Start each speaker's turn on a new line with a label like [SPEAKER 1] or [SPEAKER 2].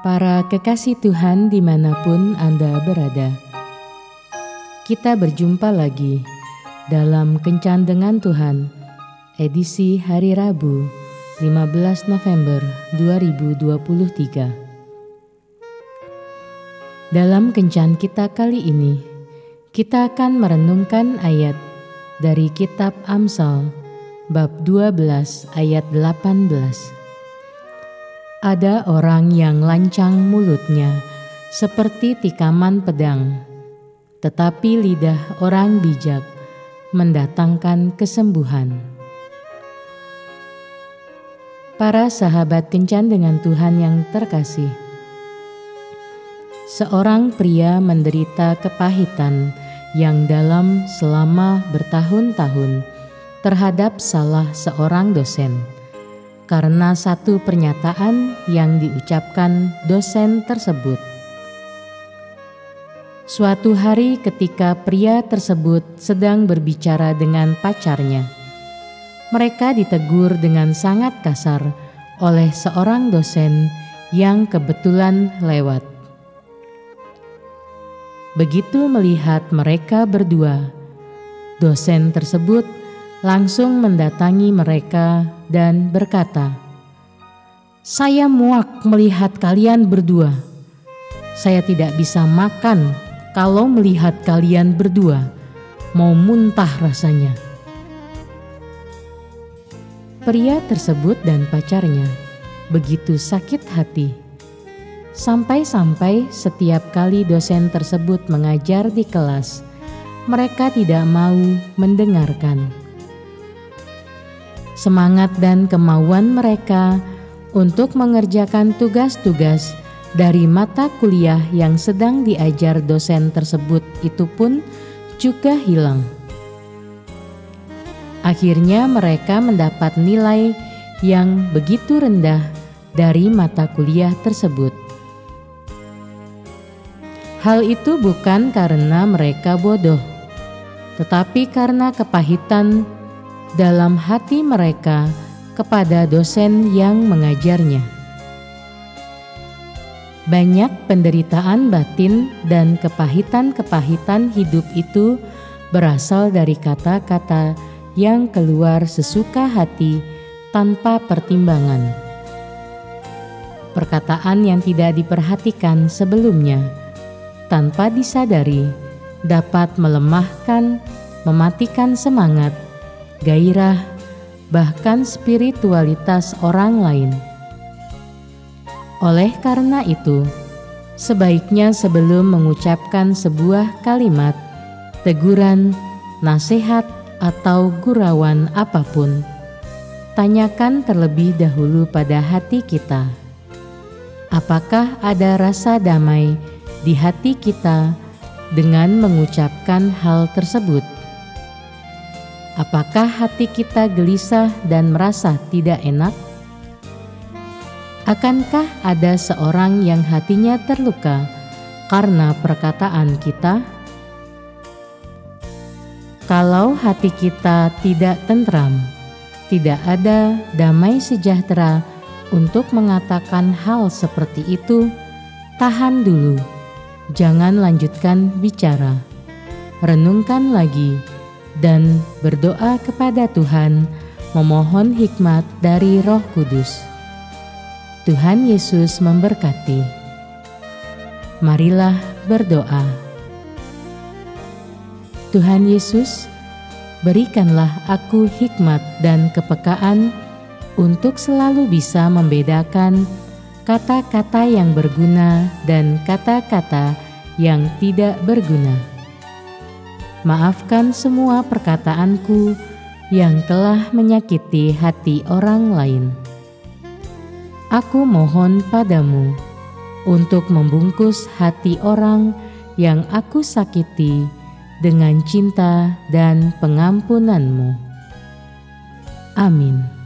[SPEAKER 1] Para kekasih Tuhan di mana pun Anda berada, kita berjumpa lagi dalam Kencan dengan Tuhan, edisi hari Rabu 15 November 2023. Dalam Kencan kita kali ini, kita akan merenungkan ayat dari kitab Amsal bab 12 ayat 18 ada orang yang lancang mulutnya seperti tikaman pedang, tetapi lidah orang bijak mendatangkan kesembuhan. Para sahabat kencan dengan Tuhan yang terkasih, seorang pria menderita kepahitan yang dalam selama bertahun-tahun terhadap salah seorang dosen karena satu pernyataan yang diucapkan dosen tersebut. Suatu hari, ketika pria tersebut sedang berbicara dengan pacarnya, mereka ditegur dengan sangat kasar oleh seorang dosen yang kebetulan lewat. Begitu melihat mereka berdua, dosen tersebut langsung mendatangi mereka dan berkata, "Saya muak melihat kalian berdua. Saya tidak bisa makan kalau melihat kalian berdua, mau muntah rasanya." Pria tersebut dan pacarnya begitu sakit hati. Sampai-sampai setiap kali dosen tersebut mengajar di kelas, mereka tidak mau mendengarkan semangat dan kemauan mereka untuk mengerjakan tugas-tugas dari mata kuliah yang sedang diajar dosen tersebut itu pun juga hilang. Akhirnya, mereka mendapat nilai yang begitu rendah dari mata kuliah tersebut. Hal itu bukan karena mereka bodoh, tetapi karena kepahitan dalam hati mereka kepada dosen yang mengajarnya. Banyak penderitaan batin dan kepahitan-kepahitan hidup itu berasal dari kata-kata yang keluar sesuka hati tanpa pertimbangan. Perkataan yang tidak diperhatikan sebelumnya tanpa disadari dapat melemahkan, mematikan semangat, gairah, bahkan spiritualitas orang lain. Oleh karena itu, sebaiknya sebelum mengucapkan sebuah kalimat, teguran, nasihat, atau gurauan apa pun, tanyakan terlebih dahulu pada hati kita. Apakah ada rasa damai di hati kita dengan mengucapkan hal tersebut? Apakah hati kita gelisah dan merasa tidak enak? Akankah ada seorang yang hatinya terluka karena perkataan kita? Kalau hati kita tidak tentram, tidak ada damai sejahtera untuk mengatakan hal seperti itu, tahan dulu, jangan lanjutkan bicara, renungkan lagi dan berdoa kepada Tuhan, memohon hikmat dari Roh Kudus. Tuhan Yesus memberkati. Marilah berdoa. Tuhan Yesus, berikanlah aku hikmat dan kepekaan untuk selalu bisa membedakan kata-kata yang berguna dan kata-kata yang tidak berguna Maafkan semua perkataanku yang telah menyakiti hati orang lain. Aku mohon padamu untuk membungkus hati orang yang aku sakiti dengan cinta dan pengampunanmu. Amin.